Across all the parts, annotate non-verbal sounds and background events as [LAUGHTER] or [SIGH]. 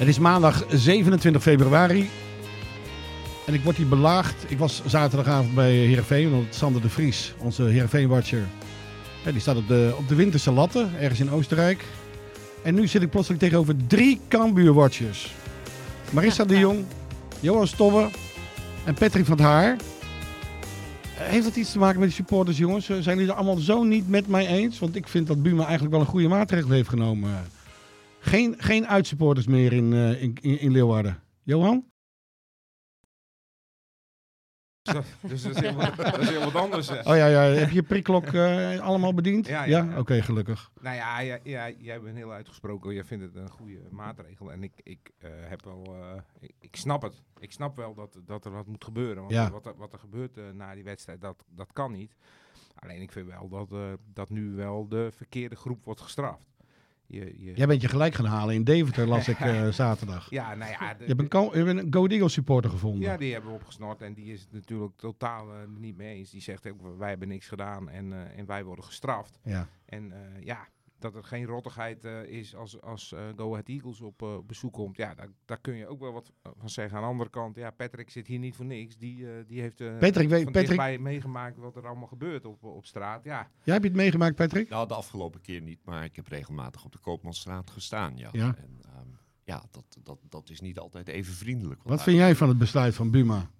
Het is maandag 27 februari. En ik word hier belaagd. Ik was zaterdagavond bij Heerenveen. Want Sander de Vries, onze Heerenveen-watcher... ja, die staat op de, op de winterse latten, ergens in Oostenrijk. En nu zit ik plotseling tegenover drie Cambuur-watchers. Marissa de Jong, Johan Stobbe en Patrick van het Haar. Heeft dat iets te maken met de supporters, jongens? Zijn jullie het allemaal zo niet met mij eens? Want ik vind dat Buma eigenlijk wel een goede maatregel heeft genomen. Geen, geen uitsupporters meer in, uh, in, in Leeuwarden. Johan? Dus dat is helemaal, dat is heel wat anders. Hè. Oh ja, ja. heb je prikklok uh, allemaal bediend? Ja, ja, ja. Oké, okay, gelukkig. Nou ja, ja, ja, jij bent heel uitgesproken. Jij vindt het een goede maatregel. En ik, ik uh, heb wel, ik, ik, snap het. Ik snap wel dat, dat er wat moet gebeuren. Want Ja. wat, er, wat er gebeurt na die wedstrijd, dat, dat kan niet. Alleen ik vind wel dat, dat nu wel de verkeerde groep wordt gestraft. Je, je... Jij bent je gelijk gaan halen in Deventer, las ik uh, [LAUGHS] zaterdag. Ja, nou ja. De, je, hebt een, je een Go Eagles supporter gevonden. Ja, die hebben we opgesnort en die is het natuurlijk totaal uh, niet mee eens. Die zegt ook, wij hebben niks gedaan en, uh, en wij worden gestraft. Ja. En ja, dat er geen rottigheid is als, als Go Ahead Eagles op bezoek komt. Ja, daar, daar kun je ook wel wat van zeggen. Aan de andere kant, ja, Patrick zit hier niet voor niks. Die, die heeft Patrick, weet, van Patrick... bij meegemaakt wat er allemaal gebeurt op, op straat. Ja. Jij hebt het meegemaakt, Patrick? Nou, de afgelopen keer niet, maar ik heb regelmatig op de Koopmanstraat gestaan, ja. Ja, en, um, ja dat, dat, dat is niet altijd even vriendelijk. Wat vind jij van het besluit van Buma?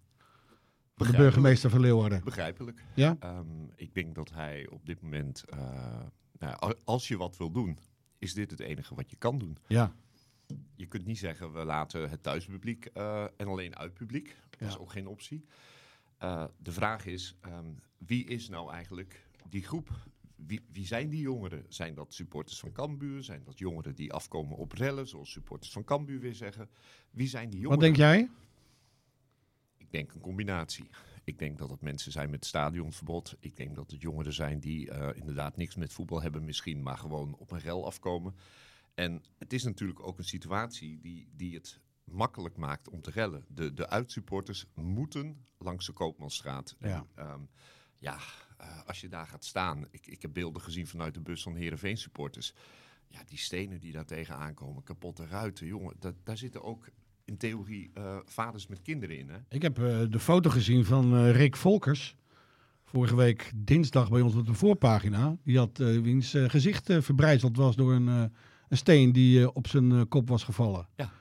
De burgemeester van Leeuwarden. Begrijpelijk. Ja? Um, ik denk dat hij op dit moment, uh, nou, als je wat wil doen, is dit het enige wat je kan doen. Ja. Je kunt niet zeggen, we laten het thuispubliek uh, en alleen uitpubliek. Dat ja. is ook geen optie. Uh, de vraag is, um, wie is nou eigenlijk die groep? Wie, wie, zijn die jongeren? Zijn dat supporters van Cambuur? Zijn dat jongeren die afkomen op rellen, zoals supporters van Cambuur weer zeggen? Wie zijn die jongeren? Wat denk jij? Ik denk een combinatie. Ik denk dat het mensen zijn met stadionverbod. Ik denk dat het jongeren zijn die uh, inderdaad niks met voetbal hebben misschien, maar gewoon op een rel afkomen. En het is natuurlijk ook een situatie die, die het makkelijk maakt om te rellen. De, de uitsupporters moeten langs de Koopmanstraat. Ja, en, um, ja uh, als je daar gaat staan. Ik, ik heb beelden gezien vanuit de bus van Heerenveen supporters. Ja, die stenen die daar tegenaan komen, kapotte ruiten. Jongen, dat, daar zitten ook in theorie uh, vaders met kinderen in. Hè? Ik heb uh, de foto gezien van uh, Rick Volkers. Vorige week dinsdag bij ons op de voorpagina. Die had wiens gezicht verbrijzeld was door een, een steen die op zijn kop was gevallen. Ja.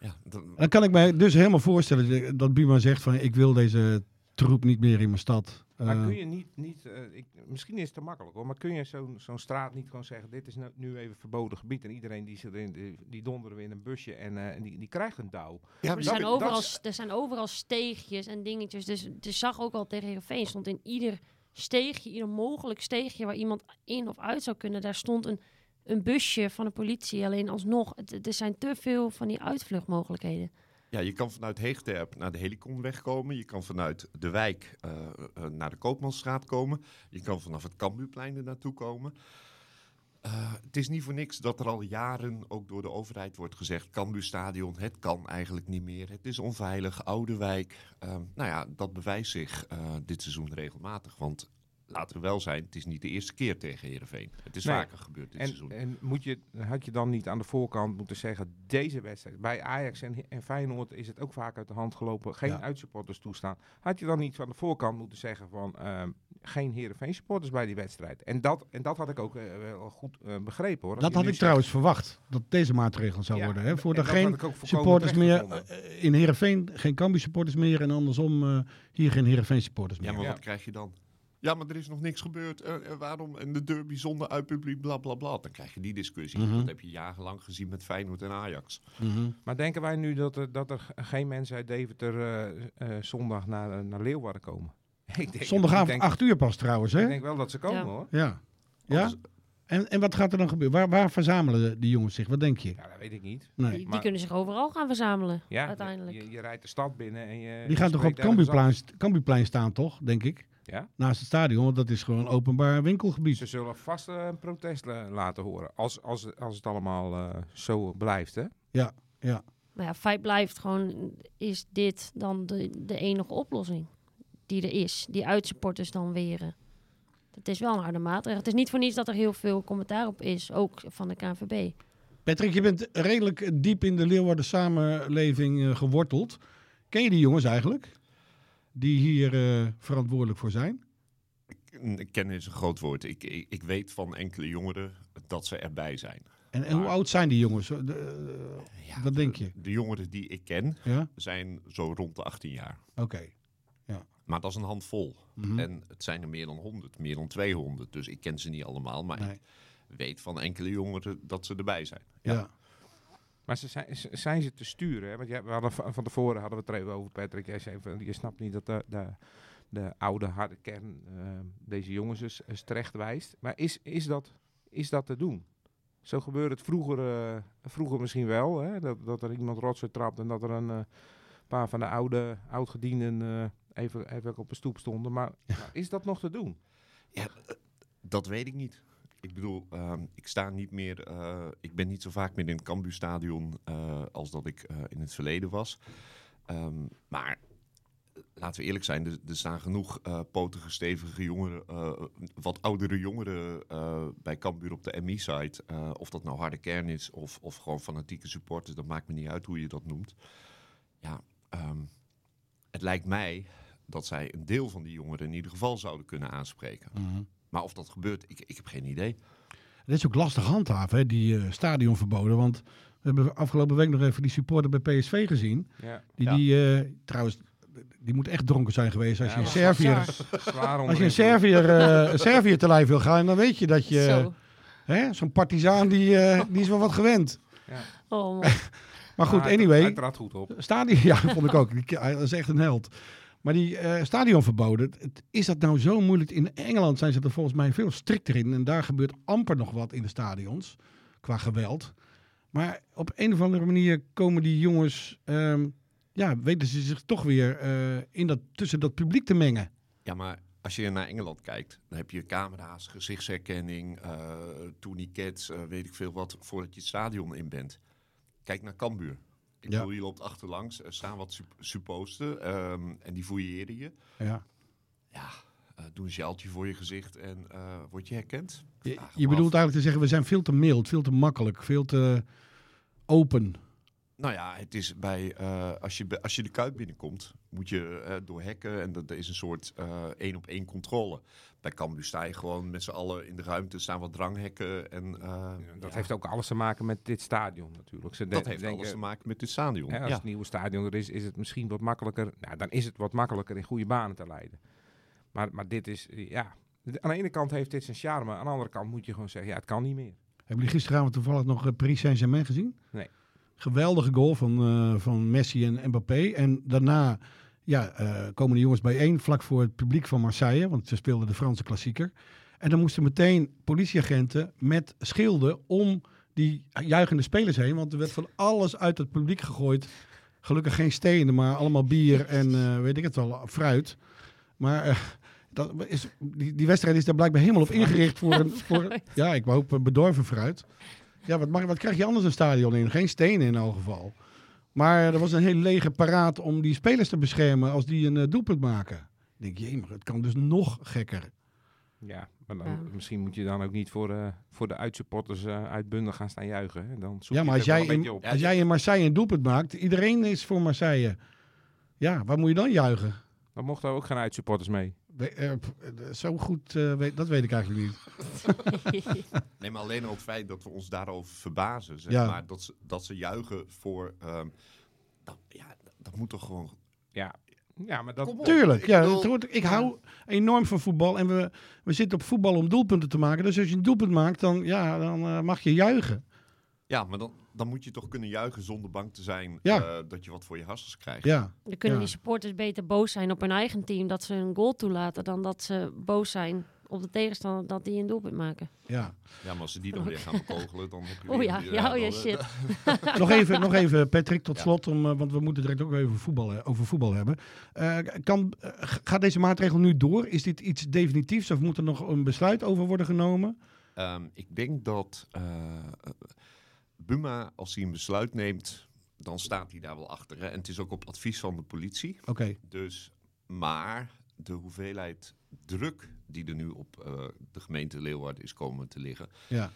Ja, dan... dan kan ik mij dus helemaal voorstellen dat Buma zegt van ik wil deze troep niet meer in mijn stad. Maar uh, kun je niet, niet uh, ik, misschien is het te makkelijk hoor, maar kun je zo'n zo'n straat niet gewoon zeggen, dit is nu, nu even verboden gebied en iedereen die zit in, die, die donderen we in een busje en, uh, en die, die krijgt een douw. Ja, er, zijn overal, er zijn overal steegjes en dingetjes, dus je zag ook al tegen Heerenveen, stond in ieder steegje, ieder mogelijk steegje waar iemand in of uit zou kunnen, daar stond een, een busje van de politie. Alleen alsnog, het, er zijn te veel van die uitvluchtmogelijkheden. Ja, je kan vanuit Heegterp naar de Heliconweg komen. Je kan vanuit de wijk uh, uh, naar de Koopmansstraat komen. Je kan vanaf het Cambuurplein er naartoe komen. Uh, het is niet voor niks dat er al jaren ook door de overheid wordt gezegd... Cambuurstadion, het kan eigenlijk niet meer. Het is onveilig, oude wijk. nou ja, dat bewijst zich dit seizoen regelmatig. Want laten we wel zijn, het is niet de eerste keer tegen Heerenveen. Het is Nee. vaker gebeurd dit En, seizoen. en moet je, had je dan niet aan de voorkant moeten zeggen, deze wedstrijd, bij Ajax en, en Feyenoord is het ook vaak uit de hand gelopen, geen Ja. uitsupporters toestaan. Had je dan niet van de voorkant moeten zeggen van, ehm, geen Heerenveen supporters bij die wedstrijd. En dat, en dat had ik ook eh, wel goed eh, begrepen hoor. Dat had ik zegt- trouwens verwacht, dat deze maatregel zou Ja, worden. Hè? Voor dat geen supporters meer, eh, in Heerenveen geen Cambuur supporters meer en andersom eh, hier geen Heerenveen supporters meer. Ja, maar Ja. wat krijg je dan? Ja, maar er is nog niks gebeurd. Waarom? En de derby zonder uitpubliek, bla bla bla. Dan krijg je die discussie. Mhm. Dat heb je jarenlang gezien met Feyenoord en Ajax. Mhm. Maar denken wij nu dat er, dat er geen mensen uit Deventer eh, eh, zondag naar, naar Leeuwarden komen? [LAUGHS] Ik denk, Zondagavond ik denk, 8 uur pas trouwens, Ik hè? denk wel dat ze komen Ja. hoor. Ja. Ja? Anders- En, en wat gaat er dan gebeuren? Waar, waar verzamelen die jongens zich? Wat denk je? Ja, dat weet ik niet. Nee. Die, die maar- kunnen zich overal gaan verzamelen, Ja, uiteindelijk. Je, je rijdt de stad binnen en je... Die gaan toch op het Cambuurplein. Cambuurplein staan, toch? Denk ik. Ja? Naast het stadion, want dat is gewoon een openbaar winkelgebied. Ze zullen vast eh, een protest la- laten horen. Als, als, als het allemaal eh, zo blijft, hè? Ja, ja. Maar ja, feit blijft gewoon, is dit dan de, de enige oplossing die er is? Die uitsupporters dan weren. Het is wel een harde maatregel. Het is niet voor niets dat er heel veel commentaar op is, ook van de KNVB. Patrick, je bent redelijk diep in de Leeuwarden samenleving eh, geworteld. Ken je die jongens eigenlijk? Die hier eh, verantwoordelijk voor zijn? Ik ken is een groot woord. Ik, ik, ik weet van enkele jongeren dat ze erbij zijn. En, en hoe oud zijn die jongens? De, eh, Ja, wat denk je? De jongeren die ik ken Ja? zijn zo rond de 18 jaar. Oké. Maar dat is een handvol. Mhm. En het zijn er meer dan 100, meer dan 200. Dus ik ken ze niet allemaal. Maar Nee. ik weet van enkele jongeren dat ze erbij zijn. Ja. Maar ze zijn, ze- zijn ze te sturen? Hè? Want jij, we hadden, van van tevoren hadden we het er even over, Patrick. Jij zei van, je snapt niet dat de, de, de oude harde kern eh, deze jongens dus eens terecht wijst. Maar is, is, dat, is dat te doen? Zo gebeurde het vroeger, eh, vroeger misschien wel. Hè? Dat, dat er iemand rotsen trapt en dat er een eh, paar van de oude oudgedienden eh even, even op de stoep stonden. Maar, maar is dat nog te doen? Ja, dat weet ik niet. Ik bedoel, ehm, ik sta niet meer. eh, ik ben niet zo vaak meer in het Cambuurstadion eh als dat ik eh, in het verleden was. Ehm, maar laten we eerlijk zijn, er, staan genoeg potige, stevige jongeren, wat oudere jongeren bij Cambuur op de MI-site. Of dat nou harde kern is of, of gewoon fanatieke supporters, dat maakt me niet uit hoe je dat noemt. Ja, ehm, het lijkt mij dat zij een deel van die jongeren in ieder geval zouden kunnen aanspreken. Mhm. Maar of dat gebeurt, ik, ik heb geen idee. Het is ook lastig handhaven, hè, die eh, stadionverboden. Want we hebben afgelopen week nog even die supporter bij PSV gezien. Ja. Die, Ja. die eh, trouwens, die moet echt dronken zijn geweest als Ja, je in was Servië... Zwaar [LAUGHS] onder Als je eh, Servië te lijf wil gaan, dan weet je dat je... Zo. Zo'n partizaan, die, eh, die is wel wat gewend. Ja. Oh. [LAUGHS] Maar goed, anyway. Hij trad goed op. Stadion, [LAUGHS] ja, vond ik ook. Hij is echt een held. Maar die eh stadionverboden, is dat nou zo moeilijk? In Engeland zijn ze er volgens mij veel strikter in. En daar gebeurt amper nog wat in de stadions, qua geweld. Maar op een of andere manier komen die jongens, ehm, ja, weten ze zich toch weer eh, in dat, tussen dat publiek te mengen. Ja, maar als je naar Engeland kijkt, dan heb je camera's, gezichtsherkenning, eh tourniquets, weet ik veel wat, voordat je het stadion in bent. Kijk naar Cambuur. Ik bedoel, je loopt achterlangs, er staan wat sup- supposten ehm, en die fouilleren je. Ja. Ja, eh doen een sjaaltje voor je gezicht en eh, word je herkend. Je, bedoelt af. eigenlijk te zeggen, we zijn veel te mild, veel te makkelijk, veel te open. Nou ja, het is bij, eh, als, je, als je de Kuip binnenkomt, moet je eh, door hekken en dat, dat is een soort eh, één op één controle. Bij Cambuur sta je gewoon met z'n allen in de ruimte, staan wat dranghekken en eh, Dat ja, heeft ook alles te maken met dit stadion natuurlijk. Ze dat de- heeft denken, alles te maken met dit stadion. hè, als ja. het nieuwe stadion er is, is het misschien wat makkelijker. Nou, dan is het wat makkelijker in goede banen te leiden. Maar, maar dit is, ja. Aan de ene kant heeft dit zijn charme. Aan de andere kant moet je gewoon zeggen, ja, het kan niet meer. Hebben jullie gisteravond toevallig nog Paris Saint-Germain gezien? Nee. Geweldige goal van, eh, van Messi en Mbappé. En daarna ja, eh, komen de jongens bijeen vlak voor het publiek van Marseille. Want ze speelden de Franse klassieker. En dan moesten meteen politieagenten met schilden om die juichende spelers heen. Want er werd van alles uit het publiek gegooid. Gelukkig geen stenen, maar allemaal bier en eh, weet ik het wel, fruit. Maar dat is, die, die wedstrijd is daar blijkbaar helemaal op ingericht voor een... Voor, [LAUGHS] ja, ik hoop bedorven fruit. Ja, wat, mag, wat krijg je anders een stadion in? Geen stenen in elk geval. Maar er was een hele lege paraat om die spelers te beschermen als die een eh, doelpunt maken. Ik denk, jee, maar het kan dus nog gekker. Ja, maar dan, Ja. misschien moet je dan ook niet voor, eh, voor de uitsupporters eh uitbundig gaan staan juichen. Hè? Dan zoek Ja, je maar als jij, in, op. als jij in Marseille een doelpunt maakt, iedereen is voor Marseille. Ja, waar moet je dan juichen? Dan mochten er ook geen uitsupporters mee. Eh, zo goed, eh, weet, dat weet ik eigenlijk niet. [LAUGHS] Nee, maar alleen al het feit dat we ons daarover verbazen. Zeg Ja. maar, dat, ze, dat ze juichen voor... ehm, dat, ja, dat moet toch gewoon... Ja, ja maar dat... Tuurlijk, Ik ja, bedoel- het hoort, ik hou enorm van voetbal en we, we zitten op voetbal om doelpunten te maken. Dus als je een doelpunt maakt, dan, ja, dan eh, mag je juichen. Ja, maar dan, dan moet je toch kunnen juichen zonder bang te zijn Ja. eh, dat je wat voor je hassels krijgt. Ja, Dan kunnen Ja. die supporters beter boos zijn op hun eigen team dat ze een goal toelaten dan dat ze boos zijn op de tegenstander dat die een doelpunt maken. ja. Ja, maar als ze die dan weer gaan [LAUGHS] bekogelen, dan heb je Oh ja, ja, oh ja, dan- shit. [LAUGHS] nog, even, nog even, Patrick, tot Ja. slot, om, eh, want we moeten direct ook even voetbal, eh, over voetbal hebben. Eh, kan, eh, gaat deze maatregel nu door? Is dit iets definitiefs of moet er nog een besluit over worden genomen? Ehm, ik denk dat eh, Buma, als hij een besluit neemt, dan staat hij daar wel achter. Hè? En het is ook op advies van de politie. Oké, Dus, maar de hoeveelheid druk die er nu op eh, de gemeente Leeuwarden is komen te liggen. ja.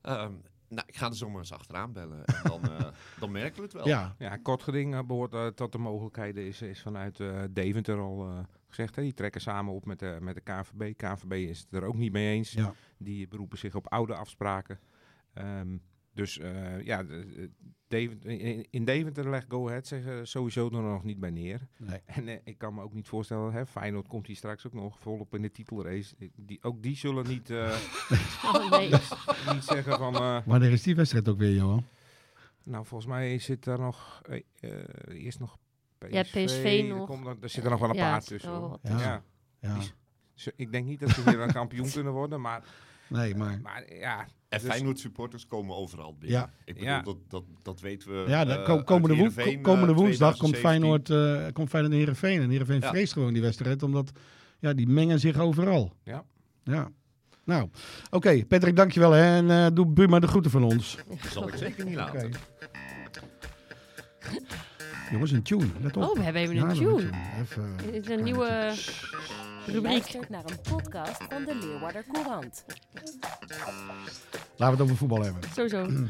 ehm, nou, ik ga er zomaar eens achteraan bellen. En dan, eh, [LAUGHS] dan merken we het wel. ja. Ja, kort geding eh, behoort eh, tot de mogelijkheden is, is vanuit eh, Deventer al eh, gezegd. Hè? Die trekken samen op met de, met de KNVB. KNVB is het er ook niet mee eens. Ja. Die beroepen zich op oude afspraken. Ehm, dus eh, ja, Deventer, in, Deventer legt Go Ahead zich sowieso er nog niet bij neer. Nee. [LAUGHS] En eh, ik kan me ook niet voorstellen, hè, Feyenoord komt hier straks ook nog volop in de titelrace. Die, ook die zullen niet, eh, [LAUGHS] Oh, nee. niet zeggen van... eh, Wanneer is die wedstrijd ook weer, Johan? nou, volgens mij zit er nog eerst nog PSV. Ja, PSV er nog. komt nog- er zitten nog wel een Ja, paar tussen. Ja. Ja. Die- Ze- Ik denk niet dat ze weer een kampioen kunnen worden, maar, Nee, maar... maar ja. En dus- Feyenoord supporters komen overal binnen. Ja. Ik bedoel, Ja. dat, dat, dat weten we. Ja, de, eh, ko- komende, Heerenveen, ko- komende eh, woensdag komt 2017. Feyenoord, eh komt Feyenoord in Heerenveen. En Heerenveen Ja. vreest gewoon die wedstrijd, omdat ja, die mengen zich overal. Ja. Ja. Nou, oké, Patrick, dankjewel. Hè, en eh, doe Buma de groeten van ons. [LAUGHS] Zal ik zeker niet laten. Jongens, een tune. Let op. Oh, we hebben even een dat tune. Even, Dit is een nieuwe. Rubriek. luistert naar een podcast van de Leeuwarder Courant. Laten we het over voetbal hebben. Sowieso. [CLEARS THROAT]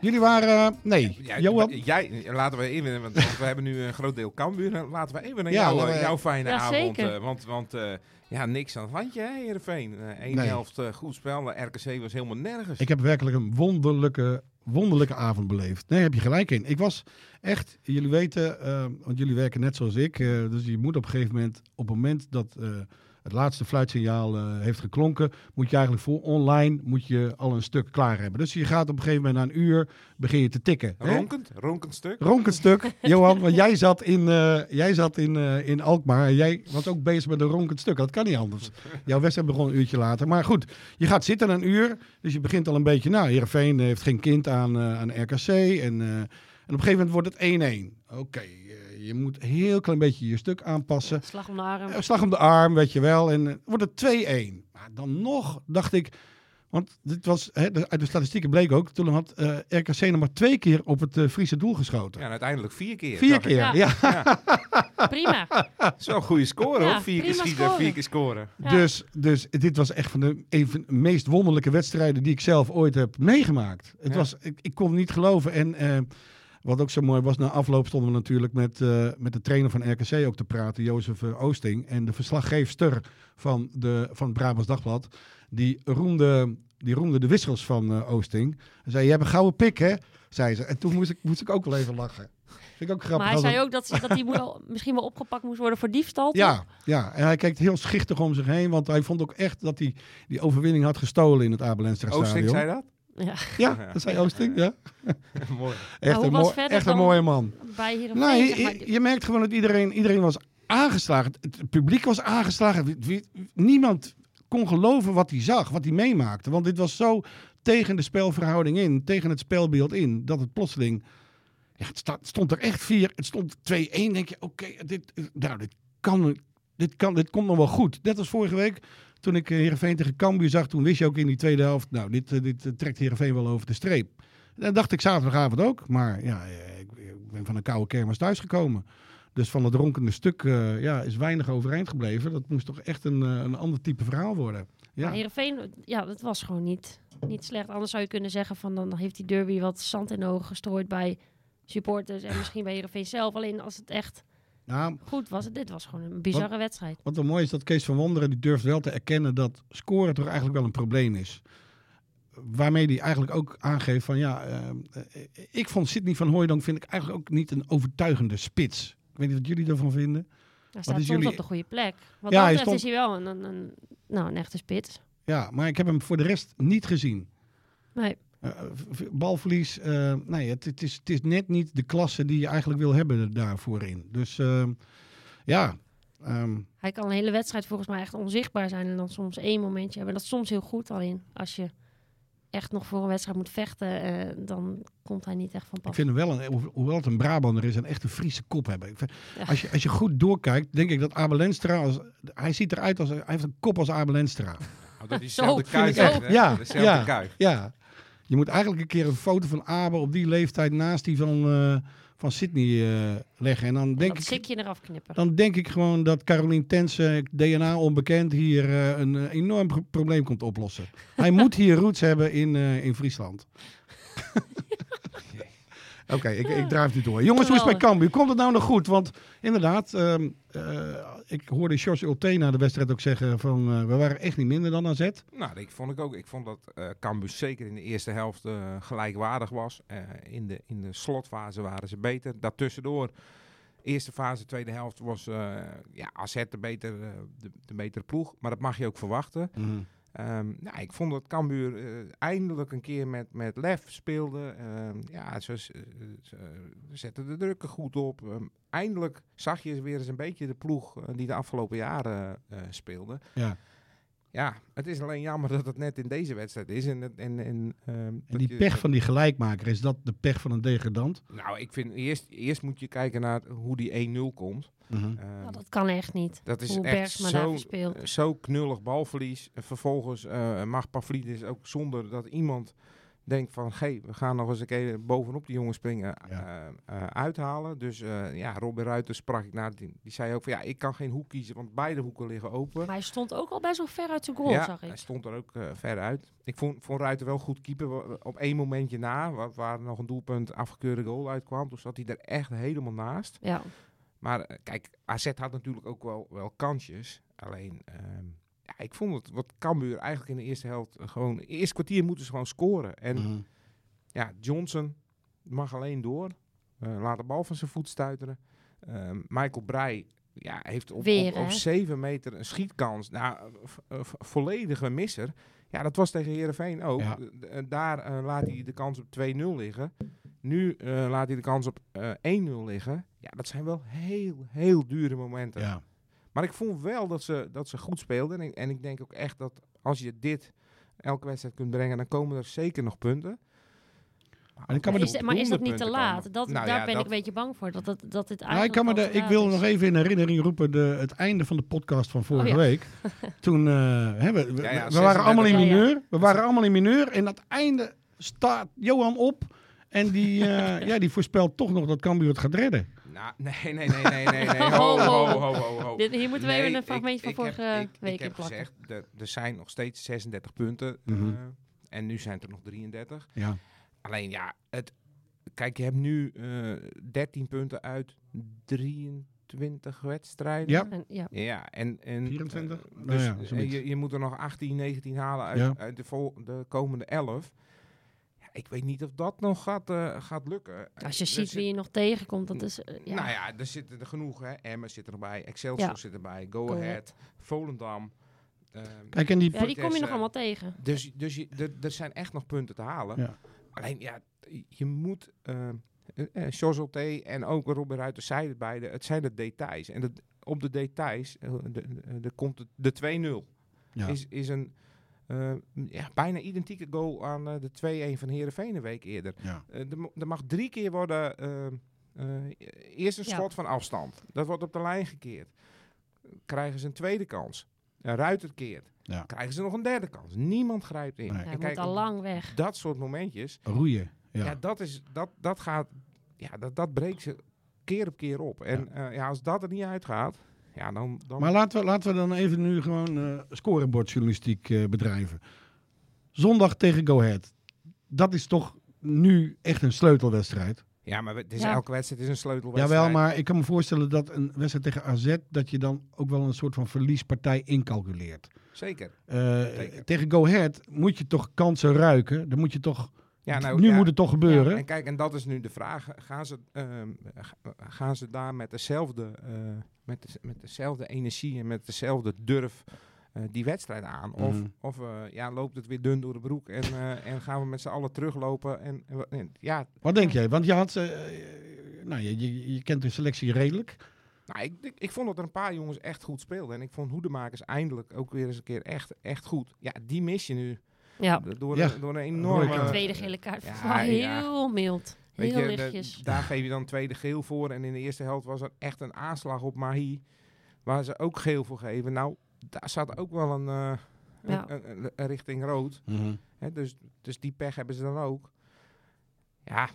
Jullie waren... eh, nee, Jij, Johan? jij, laten we even, want, we [LAUGHS] hebben nu een groot deel Cambuur. Laten we even naar Ja, jou, eh, we- jouw fijne Ja, avond. zeker. eh, want want eh, ja, niks aan het handje, hè, Heerenveen. Eén Nee. helft goed spel. de RKC was helemaal nergens. Ik heb werkelijk een wonderlijke, wonderlijke avond beleefd. Nee, heb je gelijk in. Ik was echt, jullie weten, eh, want jullie werken net zoals ik. eh, dus je moet op een gegeven moment, op het moment dat eh, het laatste fluitsignaal eh, heeft geklonken, moet je eigenlijk voor online moet je al een stuk klaar hebben. Dus je gaat op een gegeven moment na een uur begin je te tikken. hè? Ronkend, ronkend stuk. Ronkend stuk. [LAUGHS] Johan, want jij zat in, eh, jij zat in, eh, in Alkmaar en jij was ook bezig met een ronkend stuk. Dat kan niet anders. Jouw wedstrijd begon een uurtje later. Maar goed, je gaat zitten een uur. Dus je begint al een beetje, nou, Heerenveen heeft geen kind aan, eh, aan RKC. En, eh, en op een gegeven moment wordt het 1-1. Oké, je moet een heel klein beetje je stuk aanpassen. Slag om de arm. Eh, Slag om de arm, weet je wel. En eh, wordt het 2-1. Maar dan nog dacht ik... Want dit was, hè, de- uit de statistieken bleek ook... toen had eh, RKC nog maar twee keer op het Friese doel geschoten. Ja, en uiteindelijk vier keer. Vier keer, Ja. ja. [LAUGHS] Prima. Zo'n een goede score Ja, hoor. Vier keer schieten, score. vier keer scoren. Ja. Dus, dus dit was echt van de, een van de meest wonderlijke wedstrijden die ik zelf ooit heb meegemaakt. Het Ja. was, ik, ik kon het niet geloven. En eh, wat ook zo mooi was, na afloop stonden we natuurlijk met, eh, met de trainer van RKC ook te praten, Jozef eh, Oosting. En de verslaggeefster van, de, van het Brabants Dagblad, die roemde, die roemde de wissels van eh, Oosting. Hij zei, je hebt een gouden pik hè, zei ze. En toen moest ik, moest ik ook wel even lachen. Vind ik ook grappig. Maar hij zei ook dat, ze- dat hij wel, [LAUGHS] misschien wel opgepakt moest worden voor diefstal. toch? ja, ja, en hij kijkt heel schichtig om zich heen, want hij vond ook echt dat hij die overwinning had gestolen in het Oosting stadion. zei dat? Ja. Ja, [LAUGHS] dat zei Oosting, ja. [LAUGHS] Mooi. Echt, hoe een, mooi, echt een mooie man. Bij. Nou, maar. je, je merkt gewoon dat iedereen, iedereen was aangeslagen. Het, publiek was aangeslagen. Niemand kon geloven wat hij zag, wat hij meemaakte. Want dit was zo tegen de spelverhouding in, tegen het spelbeeld in, dat het plotseling... Ja, het, sta- het stond er echt vier, het stond 2-1. denk je, oké, dit, nou, dit, kan, dit, kan, dit komt nog wel goed. Net als vorige week, toen ik eh, Heerenveen tegen Cambuur zag, toen wist je ook in die tweede helft... Nou, dit, eh, dit eh, trekt Heerenveen wel over de streep. Dat dacht ik zaterdagavond ook. Maar ja, ik, ben van een koude kermis thuisgekomen. Dus van het ronkende stuk ja, is weinig overeind gebleven. Dat moest toch echt een, een ander type verhaal worden. Ja. Maar Heerenveen, ja, dat was gewoon niet, niet slecht. Anders zou je kunnen zeggen van dan heeft die derby wat zand in de ogen gestrooid bij supporters en misschien bij Heerenveen zelf. Alleen als het echt Nou, goed was, dit was gewoon een bizarre wedstrijd. Wat wel mooi is dat Kees van Wonderen die durft wel te erkennen dat scoren toch eigenlijk wel een probleem is. Waarmee hij eigenlijk ook aangeeft van ja, eh, ik vond Sidney van Hooijdonk vind ik eigenlijk ook niet een overtuigende spits. Ik weet niet wat jullie daarvan vinden. Hij staat is soms jullie- op de goede plek. Wat Ja, dat betreft stond- is hij wel een, een, een, nou, een echte spits. Ja, maar ik heb hem voor de rest niet gezien. Nee. Eh, v- balverlies, eh, nee, het, het, is, het is net niet de klasse die je eigenlijk wil hebben daarvoor in. Dus eh, ja, ehm, Hij kan een hele wedstrijd volgens mij echt onzichtbaar zijn en dan soms één momentje hebben. Dat is soms heel goed alleen als je echt nog voor een wedstrijd moet vechten, eh, dan komt hij niet echt van pas. Ik vind hem wel, een, ho- hoewel het een Brabander is, een echte Friese kop hebben. Ik vind- Ja. als, je, als je goed doorkijkt, denk ik dat Abel Lenstra, als, hij ziet eruit als, hij heeft een kop als Abel Lenstra. Oh, dat is [LAUGHS] Zo, dezelfde vind ik kuif. ook. hè? Ja, Dezelfde ja. Ja, je moet eigenlijk een keer een foto van Abel op die leeftijd naast die van, eh, van Sydney eh, leggen. En dan denk, dat ik, eraf knippen. dan denk ik gewoon dat Carolien Tense, DNA onbekend, hier eh, een enorm pro- probleem komt oplossen. Hij [LAUGHS] moet hier roots hebben in, in Friesland. [LAUGHS] Oké, ik, ik draai het door. Jongens, hoe is het met Cambuur? Komt het nou nog goed? Want inderdaad, ehm, eh, ik hoorde George Ulte na de wedstrijd ook zeggen van... eh, we waren echt niet minder dan AZ. Nou, ik vond ik ook. Ik vond dat eh Cambuur zeker in de eerste helft eh, gelijkwaardig was. Eh, in, de, in de slotfase waren ze beter. Daartussendoor, eerste fase, tweede helft, was eh ja, AZ de, beter, de, de betere ploeg. Maar dat mag je ook verwachten. Ehm, nou, ik vond dat Cambuur eh, eindelijk een keer met, met lef speelde. Ehm, ja, ze, ze, ze zetten de druk er goed op. Ehm, eindelijk zag je weer eens een beetje de ploeg eh, die de afgelopen jaren eh speelde. Ja. Ja, het is alleen jammer dat het net in deze wedstrijd is. En, en, en, ehm, En die je- pech van die gelijkmaker, is dat de pech van een degradant? Nou, ik vind eerst, eerst moet je kijken naar hoe die 1-0 komt. Mhm. Ehm, Nou, dat kan echt niet. dat is hoe echt zo, zo knullig balverlies. En vervolgens eh, mag Pavlidis ook zonder dat iemand denkt van... Hey, we gaan nog eens een keer bovenop die jongen springen Ja. eh, eh, uithalen. Dus eh, ja, Robin Ruiter sprak ik naar. Die, die zei ook van ja, ik kan geen hoek kiezen, want beide hoeken liggen open. Maar hij stond ook al best wel ver uit zijn goal, ja, zag hij ik. stond er ook eh, ver uit. Ik vond, vond Ruiter wel goed keeper. Op één momentje na, waar, waar nog een doelpunt afgekeurde goal uitkwam. Toen zat hij er echt helemaal naast. Ja. Maar kijk, AZ had natuurlijk ook wel, wel kansjes. Alleen, ehm, ja, ik vond het wat Cambuur eigenlijk in de eerste helft eh, gewoon... Het eerste kwartier moeten ze gewoon scoren. En Mhm. ja, Johnson mag alleen door. Eh, laat de bal van zijn voet stuiteren. Ehm, Michael Breij ja, heeft op, Weer, op, op hè? 7 meter een schietkans. Nou, eh, volledige misser. Ja, dat was tegen Heerenveen ook. Ja. Daar laat hij de kans op 2-0 liggen. Nu eh, laat hij de kans op eh 1-0 liggen. Ja, dat zijn wel heel, heel dure momenten. Ja. Maar ik vond wel dat ze, dat ze goed speelden. En ik, en ik denk ook echt dat als je dit elke wedstrijd kunt brengen, dan komen er zeker nog punten. Ik kan Maar is, maar is dat niet te laat? Dat, Nou daar ja, ben dat- ik een beetje bang voor. Dat, dat, dat dit Nou, ik, eigenlijk kan me de, te ik wil is. nog even in herinnering roepen de, het einde van de podcast van vorige Oh, ja. week. [LAUGHS] Toen eh, hè, we, we, Ja, ja, we waren allemaal in 36. Ja, ja. mineur. We waren allemaal in mineur. En aan het einde staat Johan op. En die, eh, [LAUGHS] ja, die voorspelt toch nog dat Cambuur het gaat redden. Nou, nee, nee, nee, nee, nee, nee. [LAUGHS] Ho, ho, ho, ho, ho. Dit- hier moeten we Nee, even een ik- fragmentje van ik vorige heb- ik- week Ik heb inplakken. gezegd, er, er zijn nog steeds 36 punten. Mhm. eh, en nu zijn het er nog 33. Ja. Alleen ja, het, kijk, je hebt nu eh 13 punten uit 23 wedstrijden. Ja. En, ja. Ja, en, en 24? eh, Nou dus ja, eh, je, je moet er nog 18, 19 halen uit, Ja. uit de, vol, de komende 11. Ik weet niet of dat nog gaat, eh, gaat lukken. Als je Er ziet zit- wie je nog tegenkomt, dat is... eh, ja. Nou ja, er zitten er genoeg. Hè. Emmen zit erbij, Excelsior Ja. zit erbij, Go, Go Ahead, Ahead. Volendam. ehm, Kijk, en die, ja, die kom je nog allemaal tegen. dus dus je, er, er zijn echt nog punten te halen. Ja. Alleen ja, je moet. eh uh, en ook Robin Ruiter zeiden het beide. Het zijn de details. En de, op de details de, de, de komt het, de 2-0. Ja. Is, is een eh, ja, bijna identieke goal aan eh, de 2-1 van Heerenveen een week eerder. Ja. Eh, er, mag drie keer worden. eh, eh, eerst een Ja. schot van afstand. Dat wordt op de lijn gekeerd. Krijgen ze een tweede kans. Een ruiter keert. Ja. Krijgen ze nog een derde kans. Niemand grijpt in. Nee. Hij En moet kijk, al lang weg. dat soort momentjes. roeien. Ja, Ja. dat, is, dat, dat gaat. Ja, dat, dat breekt ze keer op keer op. En ja. ja, als dat er niet uitgaat, ja, dan... dan... Maar laten we, laten we dan even nu gewoon uh, scorebordjournalistiek uh, bedrijven. Zondag tegen Go Ahead. Dat is toch nu echt een sleutelwedstrijd? Ja, maar het is, ja. elke wedstrijd is een sleutelwedstrijd. Jawel, maar ik kan me voorstellen dat een wedstrijd tegen AZ... dat je dan ook wel een soort van verliespartij incalculeert. Zeker. Uh, Zeker. Tegen Go Ahead moet je toch kansen ruiken. Dan moet je toch... Ja, nou, nu ja, moet het toch gebeuren. Ja, en kijk, en dat is nu de vraag. Gaan ze, uh, gaan ze daar met dezelfde, uh, met, de, met dezelfde energie en met dezelfde durf uh, die wedstrijd aan? Of, Mhm. of ja, loopt het weer dun door de broek en, en gaan we met z'n allen teruglopen? En, en, ja. Wat denk jij? Want je had, nou, je, je, je kent de selectie redelijk. Nou, ik, ik, ik, vond dat er een paar jongens echt goed speelden. En ik vond Hoedemakers eindelijk ook weer eens een keer echt, echt goed. Ja, die mis je nu. Ja. Door, ja. Een, door een enorme... De tweede gele kaart. Ja, heel mild. Heel je, lichtjes. De, daar geef je dan tweede geel voor. En in de eerste helft was er echt een aanslag op Mahi. Waar ze ook geel voor geven. Nou, daar zat ook wel een, uh, ja. een, een, een richting rood. Mm -hmm. He, dus, dus die pech hebben ze dan ook. Ja,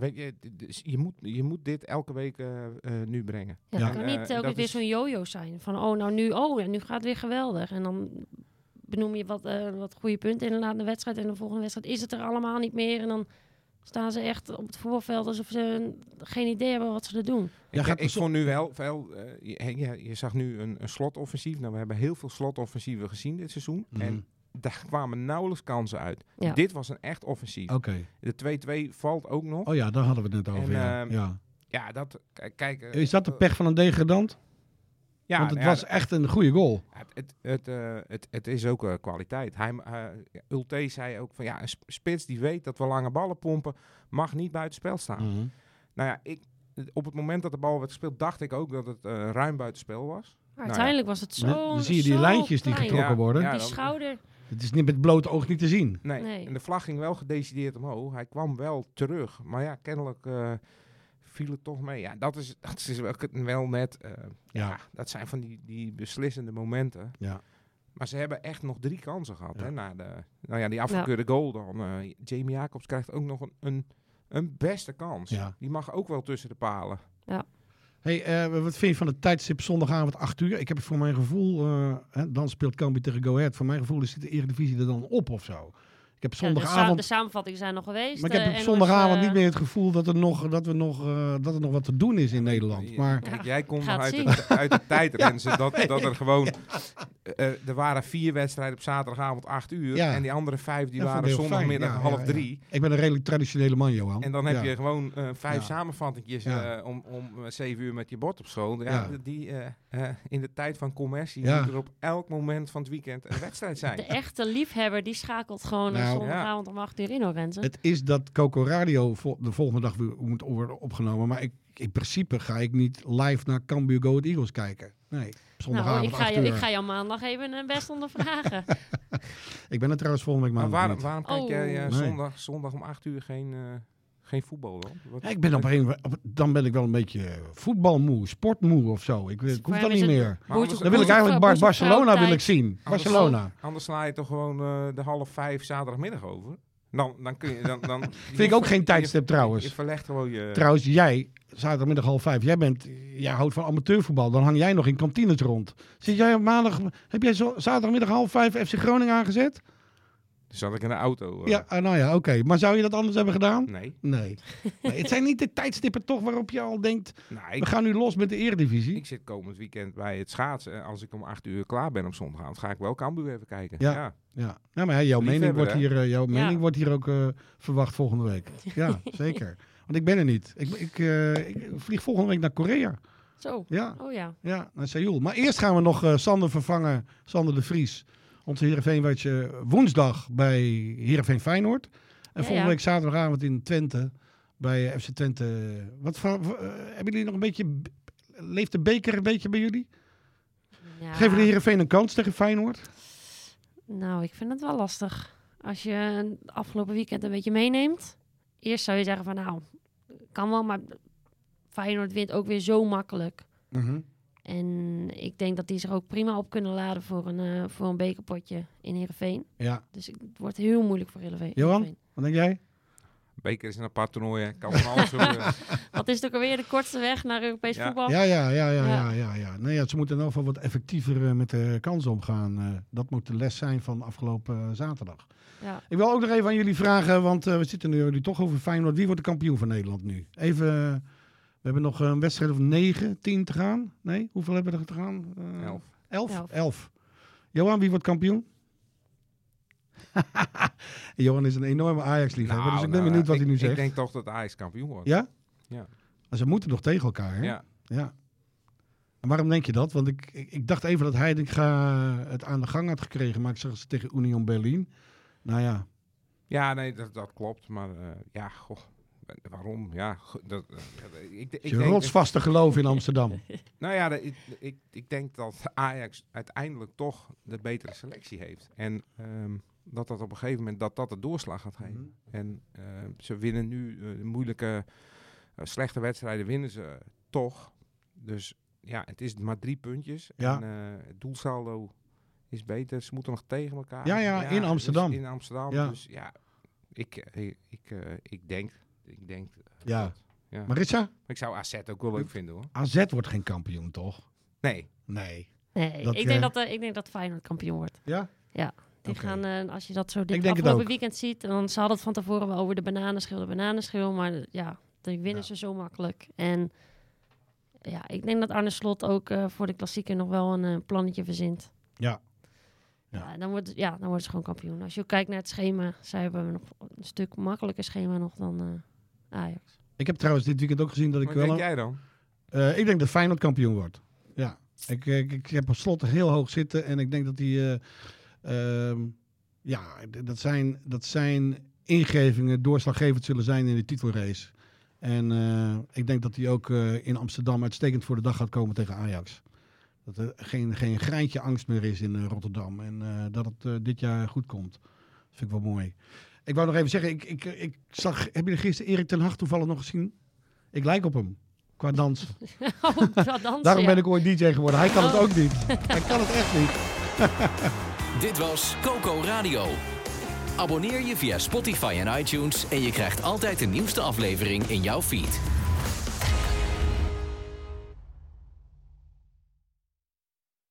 Weet je, dus je, moet, je moet dit elke week uh, uh, nu brengen. Ja, het kan niet elke weer is... zo'n jojo zijn. Van, oh, nou nu, oh, ja, nu gaat het weer geweldig. En dan benoem je wat, uh, wat goede punten in de wedstrijd. En de volgende wedstrijd is het er allemaal niet meer. En dan staan ze echt op het voetbalveld alsof ze geen idee hebben wat ze er doen. Ja, ik, ik vond nu wel, wel je, je, je, zag nu een, een slotoffensief. Nou, we hebben heel veel slotoffensieven gezien dit seizoen. Mhm. Mm. En daar kwamen nauwelijks kansen uit. Ja. Dit was een echt offensief. Oké. Okay. De 2-2 valt ook nog. Oh ja, daar hadden we het net over. En, ja. Uh, ja. ja, dat... Kijk... Uh, is dat de pech van een degradant? Ja, Want het ja, was echt een goede goal. Het, het, het, uh, het, het is ook uh, kwaliteit. Hij, uh, Ulte zei ook van ja, een spits die weet dat we lange ballen pompen, mag niet buiten spel staan. Mm -hmm. Nou ja, ik, op het moment dat de bal werd gespeeld, dacht ik ook dat het ruim buiten spel was. Maar uiteindelijk nou ja. was het zo. Dan zie je die lijntjes die getrokken worden. Ja, die schouder. Het is niet met blote oog niet te zien. Nee. nee. En de vlag ging wel gedecideerd omhoog. Hij kwam wel terug. Maar ja, kennelijk uh, viel het toch mee. Ja, dat is, dat is wel, wel net... Uh, ja. ja. dat zijn van die, die beslissende momenten. Ja. Maar ze hebben echt nog drie kansen gehad. Ja. Hè, na de, nou ja, die afgekeurde ja. goal dan. Uh, Jamie Jacobs krijgt ook nog een, een, een beste kans. Ja. Die mag ook wel tussen de palen. Ja. Hey, uh, wat vind je van het tijdstip zondagavond 8 uur? Ik heb het voor mijn gevoel, uh, hè, dan speelt Cambuur tegen Go Ahead. Voor mijn gevoel is de Eredivisie er dan op of zo. Ik heb zondagavond... Ja, de, sa de, samenvattingen zijn nog geweest. Maar ik heb op zondagavond niet meer het gevoel dat er nog, dat we nog, uh, dat er nog wat te doen is in Nederland. Maar... Kijk, jij komt nog uit de, uit de [LAUGHS] tijdrensen ja, dat, dat er gewoon... Uh, er waren vier wedstrijden op zaterdagavond 8 uur. Ja. En die andere vijf die waren zondagmiddag ja, half drie. Ik ben een redelijk traditionele man, Johan. En dan heb je gewoon uh, vijf samenvattingjes uh, om, om zeven uur met je bord op school. Ja, Die uh, in de tijd van commercie moet er op elk moment van het weekend een wedstrijd zijn. [LAUGHS] De echte liefhebber die schakelt gewoon nou, zondagavond om 8 uur in, hoor, Renze. Het is dat Coco Radio vol de volgende dag weer moet worden opgenomen. Maar ik, in principe ga ik niet live naar Cambuur Go Ahead Eagles kijken. Nee, zondagavond nou, ik, ga je, ik ga jou maandag even een best ondervragen. [LAUGHS] [LAUGHS] ik ben er trouwens volgende week maandag waarom, waarom kijk oh. jij uh, zondag, zondag om 8 uur geen, uh, geen voetbal dan? Wat, ja, ik ben op een, op, dan ben ik wel een beetje voetbalmoe, sportmoe of zo. Ik, ik hoef dat niet meer. Anders, dan wil ik eigenlijk Bar Barcelona wil ik zien. Anders, Barcelona. Anders sla je toch gewoon uh, de half vijf zaterdagmiddag over. Dan, dan kun je... Dan, dan, [LAUGHS] Vind ik ook geen tijdstip trouwens. Je verlegt gewoon je... Trouwens, jij, zaterdagmiddag half vijf, jij, bent, jij houdt van amateurvoetbal. Dan hang jij nog in kantines rond. Zit jij op maandag... Heb jij zo, zaterdagmiddag half vijf FC Groningen aangezet? Zat ik in de auto. Uh. Ja, uh, nou ja, oké. Okay. Maar zou je dat anders hebben gedaan? Nee. Nee. [LAUGHS] nee het zijn niet de tijdstippen toch waarop je al denkt... Nou, ik, we gaan nu los met de eredivisie. Ik zit komend weekend bij het schaatsen. Als ik om acht uur klaar ben op zondagavond, ga ik wel Cambuur even kijken. Ja. Ja, ja. ja maar jouw mening, wordt hier, uh, jouw mening ja. wordt hier ook uh, verwacht volgende week. [LAUGHS] Ja, zeker. Want ik ben er niet. Ik, ik, uh, ik vlieg volgende week naar Korea. Zo. Ja. Oh ja. Ja, naar Seoul. Maar eerst gaan we nog uh, Sander vervangen. Sander de Vries. Onze Heerenveen woensdag bij Heerenveen Feyenoord. En ja, volgende week zaterdagavond in Twente. Bij FC Twente. Wat voor, uh, hebben jullie nog een beetje... Leeft de beker een beetje bij jullie? Geven de Heerenveen een kans tegen Feyenoord? Nou, ik vind het wel lastig. Als je afgelopen weekend een beetje meeneemt. Eerst zou je zeggen van nou, kan wel, maar Feyenoord wint ook weer zo makkelijk. Mm -hmm. En ik denk dat die zich ook prima op kunnen laden voor een, uh, voor een bekerpotje in Heerenveen. Ja. Dus het wordt heel moeilijk voor Heerenveen. Johan, wat denk jij? beker is een apart toernooi, hè. kan van alles gebeuren. [LAUGHS] Wat is het ook alweer de kortste weg naar Europees Ja. voetbal? Ja, ja, ja, ja, ja, Ja. Nee, ja ze moeten in ieder geval wat effectiever eh, met de kansen omgaan. Eh, dat moet de les zijn van afgelopen eh, zaterdag. Ja. Ik wil ook nog even aan jullie vragen, want eh, we zitten nu jullie toch over Feyenoord. Wie wordt de kampioen van Nederland nu? Even, eh, we hebben nog een wedstrijd of negen, tien te gaan. Nee, hoeveel hebben we er te gaan? Eh, Elf. Elf? Elf. Elf. Johan, wie wordt kampioen? [LAUGHS] Johan is een enorme Ajax-liefhebber, dus ik ben nou, benieuwd wat ik- hij nu zegt. Ik denk toch dat Ajax kampioen wordt. Ja? Ja. Maar ze moeten nog tegen elkaar, hè? Ja. Ja. En waarom denk je dat? Want ik, ik, ik dacht even dat Heidinga het aan de gang had gekregen, maar ik zag ze tegen Union Berlin. Nou ja, Ja, nee, dat, dat klopt. Maar eh, ja, goh, waarom? Ja, dat, eh, ik, ik je denk, rotsvaste geloof in Amsterdam. [LAUGHS] Nou ja, ik, ik, ik denk dat Ajax uiteindelijk toch de betere selectie heeft. En ehm, dat dat op een gegeven moment dat dat de doorslag gaat geven. En eh, ze winnen nu eh, moeilijke, eh, slechte wedstrijden winnen ze toch. Dus ja, het is maar drie puntjes. Ja. En het doelsaldo is beter. Ze moeten nog tegen elkaar. Ja, ja, in dus Amsterdam. in Amsterdam. Ja. Dus ja, ik, ik, ik, ik denk, ik denk eh, Ja. ja. Marissa, Ik zou AZ ook wel leuk vinden hoor. AZ wordt geen kampioen, toch? Nee. Nee. Nee, Dat, ik, eh, denk dat, eh, ik denk dat Feyenoord kampioen wordt. Ja? Ja. Die gaan, eh, als je dat zo dit afgelopen weekend ziet, dan ze hadden het van tevoren wel over de bananenschil, de bananenschil, maar eh, ja, die winnen Ja. ze zo makkelijk. En ja, ik denk dat Arne Slot ook eh, voor de klassieker nog wel een eh, plannetje verzint. Ja. Ja. dan, wordt, ja, dan worden ze gewoon kampioen. Als je ook kijkt naar het schema, zij hebben nog een stuk makkelijker schema nog dan eh, Ajax. Ik heb trouwens dit weekend ook gezien dat ik Wat wel... denk jij dan? Eh, ik denk dat Feyenoord kampioen wordt. Ja. Ik, ik, ik heb op slot heel hoog zitten en ik denk dat die... eh, ehm, ja, dat zijn, dat zijn ingevingen doorslaggevend zullen zijn in de titelrace. En eh, ik denk dat hij ook eh, in Amsterdam uitstekend voor de dag gaat komen tegen Ajax. Dat er geen, geen greintje angst meer is in Rotterdam. En eh, dat het eh, dit jaar goed komt. Dat vind ik wel mooi. Ik wou nog even zeggen, ik, ik, ik zag, heb je gisteren Erik ten Hag toevallig nog gezien? Ik lijk op hem, qua dans. [LAUGHS] Oh, qua dansen, Daarom ja. ben ik ooit DJ geworden. Hij kan het Oh. ook niet. Hij kan het echt niet. [LAUGHS] Dit was Coco Radio. Abonneer je via Spotify en iTunes en je krijgt altijd de nieuwste aflevering in jouw feed.